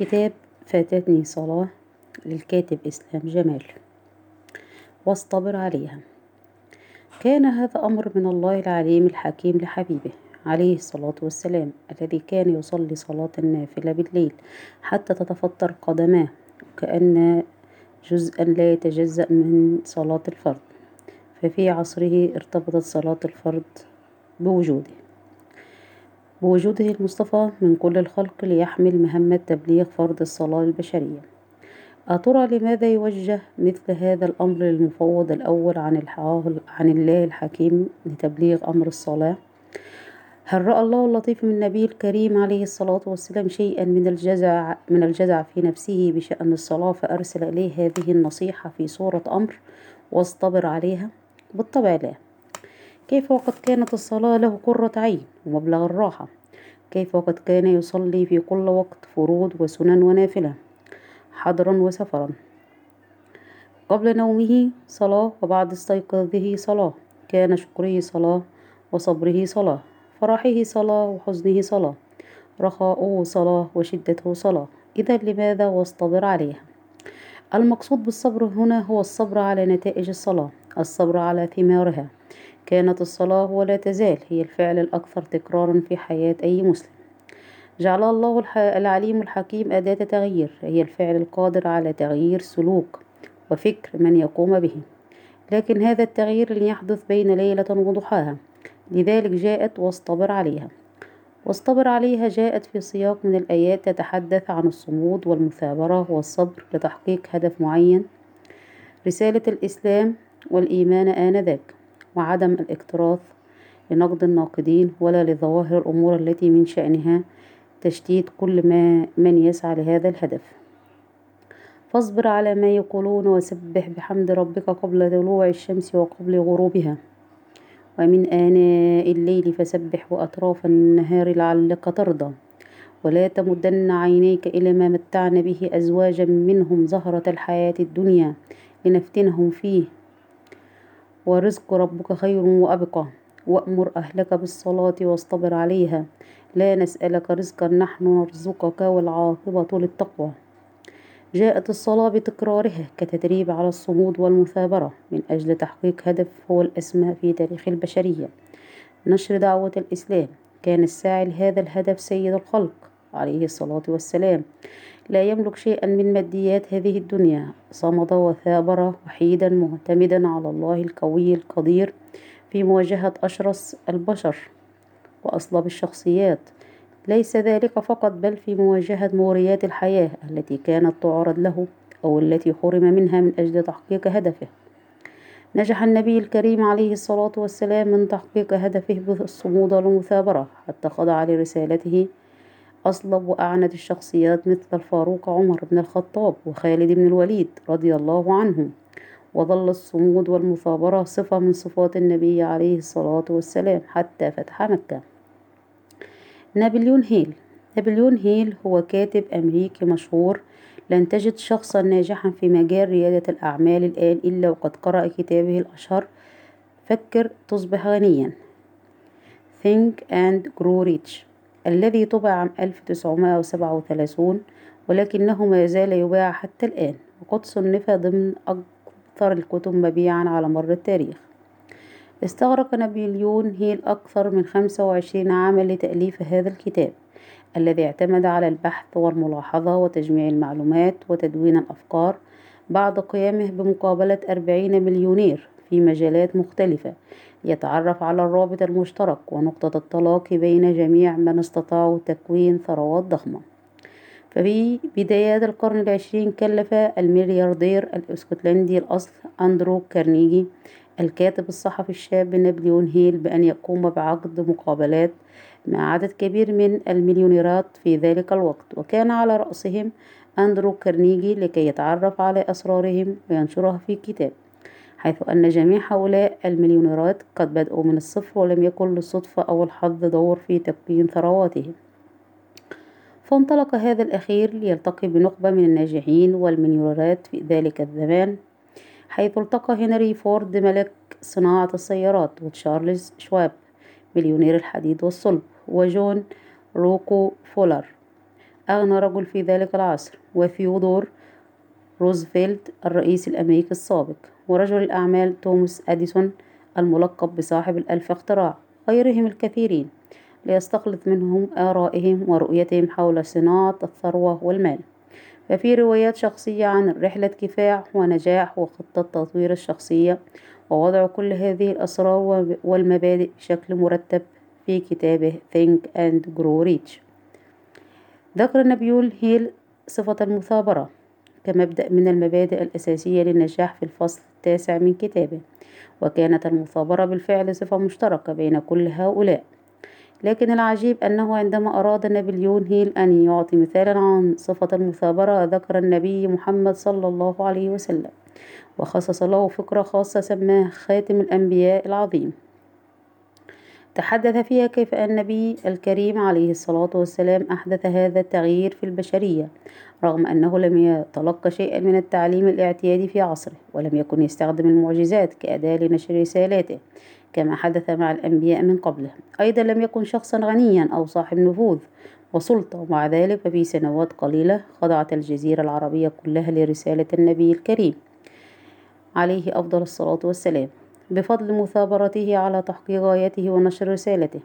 كتاب فاتتني صلاة للكاتب إسلام جمال واصطبر عليها. كان هذا أمر من الله العليم الحكيم لحبيبه عليه الصلاة والسلام الذي كان يصلي صلاة النافلة بالليل حتى تتفطر قدماه كأن جزءا لا يتجزأ من صلاة الفرض ففي عصره ارتبطت صلاة الفرض بوجوده. بوجوده المصطفى من كل الخلق ليحمل مهمة تبليغ فرض الصلاة البشرية. أترى لماذا يوجه مثل هذا الأمر للمفوض الأول عن, عن الله الحكيم لتبليغ أمر الصلاة؟ هل رأى الله اللطيف من النبي الكريم عليه الصلاة والسلام شيئا من الجزع من الجزع في نفسه بشأن الصلاة فأرسل إليه هذه النصيحة في صورة أمر واصطبر عليها؟ بالطبع لا. كيف وقد كانت الصلاة له قرة عين ومبلغ الراحة؟ كيف وقد كان يصلي في كل وقت فروض وسنن ونافلة حضرا وسفرا؟ قبل نومه صلاة وبعد استيقاظه صلاة كان شكره صلاة وصبره صلاة فرحه صلاة وحزنه صلاة رخاؤه صلاة وشدته صلاة. إذا لماذا واصطبر عليها؟ المقصود بالصبر هنا هو الصبر على نتائج الصلاة. الصبر على ثمارها. كانت الصلاة ولا تزال هي الفعل الأكثر تكرارا في حياة أي مسلم. جعل الله العليم الحكيم أداة تغيير هي الفعل القادر على تغيير سلوك وفكر من يقوم به. لكن هذا التغيير لن يحدث بين ليلة وضحاها. لذلك جاءت واصطبر عليها. واصطبر عليها جاءت في سياق من الآيات تتحدث عن الصمود والمثابرة والصبر لتحقيق هدف معين. رسالة الإسلام والإيمان آنذاك وعدم الاكتراث لنقد الناقدين ولا لظواهر الأمور التي من شأنها تشتيت كل ما من يسعى لهذا الهدف. فاصبر على ما يقولون وسبح بحمد ربك قبل طلوع الشمس وقبل غروبها. ومن آناء الليل فسبح وأطراف النهار لعلك ترضى. ولا تمدن عينيك إلى ما متعنا به أزواجا منهم زهرة الحياة الدنيا لنفتنهم فيه. ورزق ربك خير وأبقى. وأمر أهلك بالصلاة واصطبر عليها. لا نسألك رزقا نحن نرزقك والعاقبة للتقوى. جاءت الصلاة بتكرارها كتدريب على الصمود والمثابرة. من أجل تحقيق هدف هو الأسمى في تاريخ البشرية. نشر دعوة الإسلام. كان الساعي لهذا الهدف سيد الخلق عليه الصلاة والسلام. لا يملك شيئا من ماديات هذه الدنيا. صمد وثابر وحيدا معتمدا على الله القوي القدير في مواجهة أشرس البشر وأصلب الشخصيات. ليس ذلك فقط بل في مواجهة مغريات الحياة التي كانت تعرض له أو التي حرم منها من أجل تحقيق هدفه. نجح النبي الكريم عليه الصلاة والسلام من تحقيق هدفه بالصمود والمثابرة حتى خضع لرسالته أصلب وأعند الشخصيات مثل الفاروق عمر بن الخطاب وخالد بن الوليد رضي الله عنهم. وظل الصمود والمثابرة صفة من صفات النبي عليه الصلاة والسلام حتى فتح مكة. نابليون هيل. نابليون هيل هو كاتب أمريكي مشهور. لن تجد شخصا ناجحا في مجال ريادة الأعمال الآن إلا وقد قرأ كتابه الأشهر. فكر تصبح غنيا. Think and Grow Rich. الذي طبع عام 1937 ولكنه ما زال يباع حتى الآن وقد صنف ضمن أكثر الكتب مبيعا على مر التاريخ. استغرق نابليون هيل أكثر من خمسة وعشرين عاما لتأليف هذا الكتاب الذي اعتمد على البحث والملاحظة وتجميع المعلومات وتدوين الأفكار بعد قيامه بمقابلة أربعين مليونير. في مجالات مختلفة ليتعرف على الرابط المشترك ونقطة التلاقي بين جميع من استطاعوا تكوين ثروات ضخمة. ففي بدايات القرن العشرين كلف الملياردير الإسكتلندي الأصل أندرو كارنيجي الكاتب الصحفي الشاب نابليون هيل بأن يقوم بعقد مقابلات مع عدد كبير من المليونيرات في ذلك الوقت. وكان على رأسهم أندرو كارنيجي لكي يتعرف على أسرارهم وينشرها في كتاب. حيث أن جميع هؤلاء المليونيرات قد بدأوا من الصفر ولم يكن للصدفة أو الحظ دور في تكوين ثرواتهم. فانطلق هذا الأخير ليلتقي بنخبة من الناجحين والمليونيرات في ذلك الزمان حيث التقى هنري فورد ملك صناعة السيارات وتشارلز شواب مليونير الحديد والصلب وجون روكفولر أغنى رجل في ذلك العصر وثيودور روزفلت الرئيس الأمريكي السابق ورجل الأعمال توماس أديسون الملقب بصاحب الألف اختراع غيرهم الكثيرين ليستخلص منهم آرائهم ورؤيتهم حول صناعة الثروة والمال. ففي روايات شخصية عن رحلة كفاح ونجاح وخطة تطوير الشخصية ووضع كل هذه الأسرار والمبادئ بشكل مرتب في كتابه Think and Grow Rich. ذكر نبيول هيل صفة المثابرة. كمبدأ من المبادئ الأساسية للنجاح في الفصل التاسع من كتابه وكانت المثابرة بالفعل صفة مشتركة بين كل هؤلاء. لكن العجيب أنه عندما أراد نابليون هيل أن يعطي مثالا عن صفة المثابرة ذكر النبي محمد صلى الله عليه وسلم وخصص له فكرة خاصة سماه خاتم الأنبياء العظيم. تحدث فيها كيف أن النبي الكريم عليه الصلاة والسلام أحدث هذا التغيير في البشرية رغم أنه لم يتلقى شيئا من التعليم الاعتيادي في عصره ولم يكن يستخدم المعجزات كأداة لنشر رسالاته كما حدث مع الأنبياء من قبله. أيضا لم يكن شخصا غنيا أو صاحب نفوذ وسلطة. ومع ذلك ففي سنوات قليلة خضعت الجزيرة العربية كلها لرسالة النبي الكريم عليه أفضل الصلاة والسلام. بفضل مثابرته على تحقيق غايته ونشر رسالته.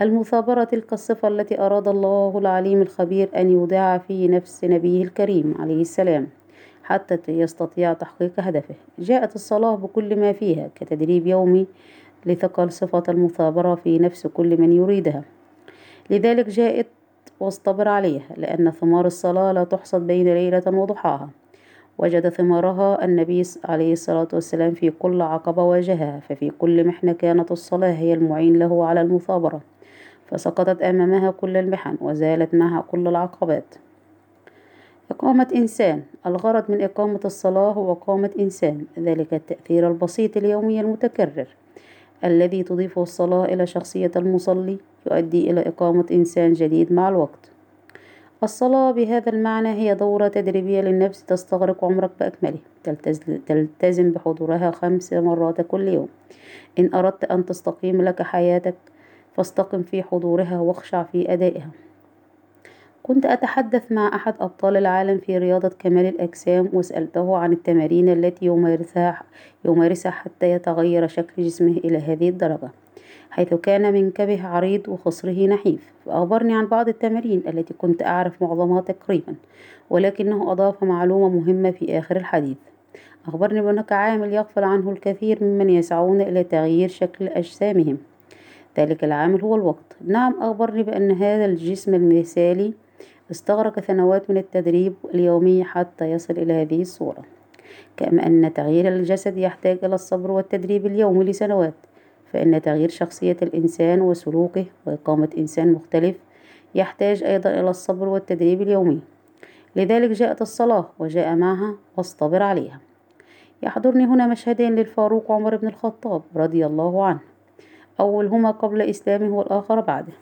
المثابرة تلك الصفة التي أراد الله العليم الخبير أن يودعها في نفس نبيه الكريم عليه السلام حتى يستطيع تحقيق هدفه. جاءت الصلاة بكل ما فيها كتدريب يومي لثقل صفة المثابرة في نفس كل من يريدها. لذلك جاءت واصطبر عليها لأن ثمار الصلاة لا تحصد بين ليلة وضحاها. وجد ثمارها النبي عليه الصلاة والسلام في كل عقبة واجهها ففي كل محنة كانت الصلاة هي المعين له على المثابرة. فسقطت أمامها كل المحن وزالت معها كل العقبات. إقامة إنسان الغرض من إقامة الصلاة هو إقامة إنسان ذلك التأثير البسيط اليومي المتكرر الذي تضيفه الصلاة إلى شخصية المصلي يؤدي إلى إقامة إنسان جديد مع الوقت. الصلاة بهذا المعنى هي دورة تدريبية للنفس تستغرق عمرك بأكمله. تلتزم بحضورها خمس مرات كل يوم. إن أردت أن تستقيم لك حياتك فاستقم في حضورها واخشع في أدائها. كنت أتحدث مع أحد أبطال العالم في رياضة كمال الأجسام وسألته عن التمارين التي يمارسها, يمارسها حتى يتغير شكل جسمه إلى هذه الدرجة. حيث كان منكبه عريض وخصره نحيف. فأخبرني عن بعض التمارين التي كنت أعرف معظمها تقريبا ولكنه أضاف معلومة مهمة في آخر الحديث. أخبرني بأنك عامل يغفل عنه الكثير ممن يسعون إلى تغيير شكل أجسامهم. ذلك العامل هو الوقت. نعم أخبرني بأن هذا الجسم المثالي استغرق سنوات من التدريب اليومي حتى يصل إلى هذه الصورة. كما أن تغيير الجسد يحتاج إلى الصبر والتدريب اليومي لسنوات. فإن تغيير شخصية الإنسان وسلوكه وإقامة إنسان مختلف يحتاج أيضا إلى الصبر والتدريب اليومي. لذلك جاءت الصلاة وجاء معها واصطبر عليها. يحضرني هنا مشهدين للفاروق عمر بن الخطاب رضي الله عنه. أولهما قبل إسلامه والآخر بعده.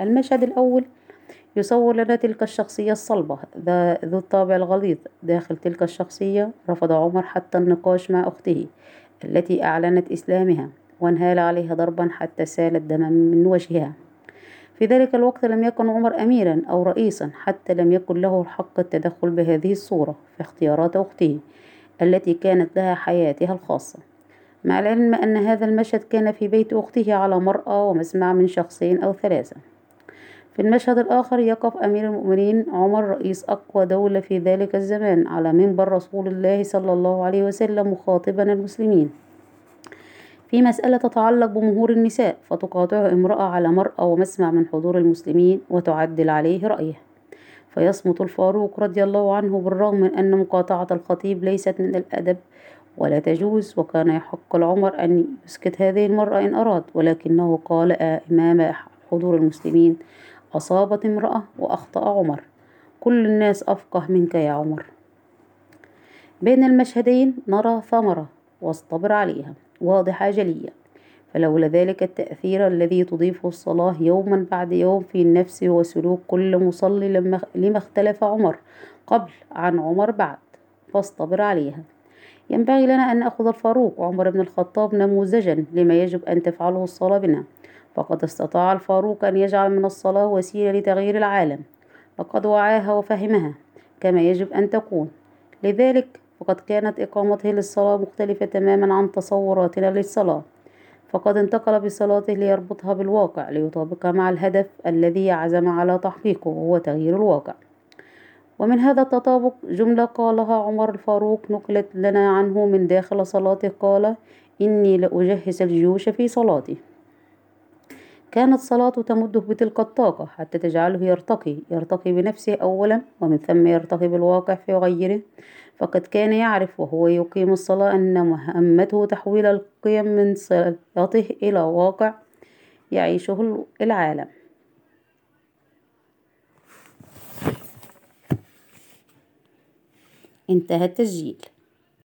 المشهد الأول يصور لنا تلك الشخصية الصلبة ذو الطابع الغليظ. داخل تلك الشخصية رفض عمر حتى النقاش مع أخته التي أعلنت إسلامها. وانهال عليها ضربا حتى سال الدم من وجهها. في ذلك الوقت لم يكن عمر أميرا أو رئيسا حتى لم يكن له حق التدخل بهذه الصورة في اختيارات أخته التي كانت لها حياتها الخاصة. مع العلم أن هذا المشهد كان في بيت أخته على مرأى ومسمع من شخصين أو ثلاثة. في المشهد الآخر يقف أمير المؤمنين عمر رئيس أقوى دولة في ذلك الزمان على منبر رسول الله صلى الله عليه وسلم مخاطبا المسلمين. في مسألة تتعلق بمهور النساء فتقاطعه امرأة على مرأة ومسمع من حضور المسلمين وتعدل عليه رأيه فيصمت الفاروق رضي الله عنه بالرغم من أن مقاطعة الخطيب ليست من الأدب ولا تجوز وكان يحق لعمر أن يسكت هذه المرأة إن أراد ولكنه قال أمام حضور المسلمين. أصابت امرأة وأخطأ عمر. كل الناس أفقه منك يا عمر. بين المشهدين نرى ثمرة واصطبر عليها. واضحة جلية. فلولا ذلك التأثير الذي تضيفه الصلاة يوما بعد يوم في النفس وسلوك كل مصلي لما, لما اختلف عمر قبل عن عمر بعد فاصطبر عليها. ينبغي لنا أن نأخذ الفاروق عمر بن الخطاب نموذجا لما يجب أن تفعله الصلاة بنا. فقد استطاع الفاروق أن يجعل من الصلاة وسيلة لتغيير العالم. لقد وعاها وفهمها كما يجب أن تكون. لذلك فقد كانت إقامته للصلاة مختلفة تماما عن تصوراتنا للصلاة. فقد انتقل بصلاته ليربطها بالواقع ليطابقها مع الهدف الذي عزم على تحقيقه وهو تغيير الواقع. ومن هذا التطابق جملة قالها عمر الفاروق نقلت لنا عنه من داخل صلاته قال إني لأجهز الجيوش في صلاتي. كانت صلاته تمده بتلك الطاقة حتى تجعله يرتقي يرتقي بنفسه أولا ومن ثم يرتقي بالواقع في غيره. فقد كان يعرف وهو يقيم الصلاة أن مهمته تحويل القيم من صلاته إلى واقع يعيشه العالم. انتهى التسجيل.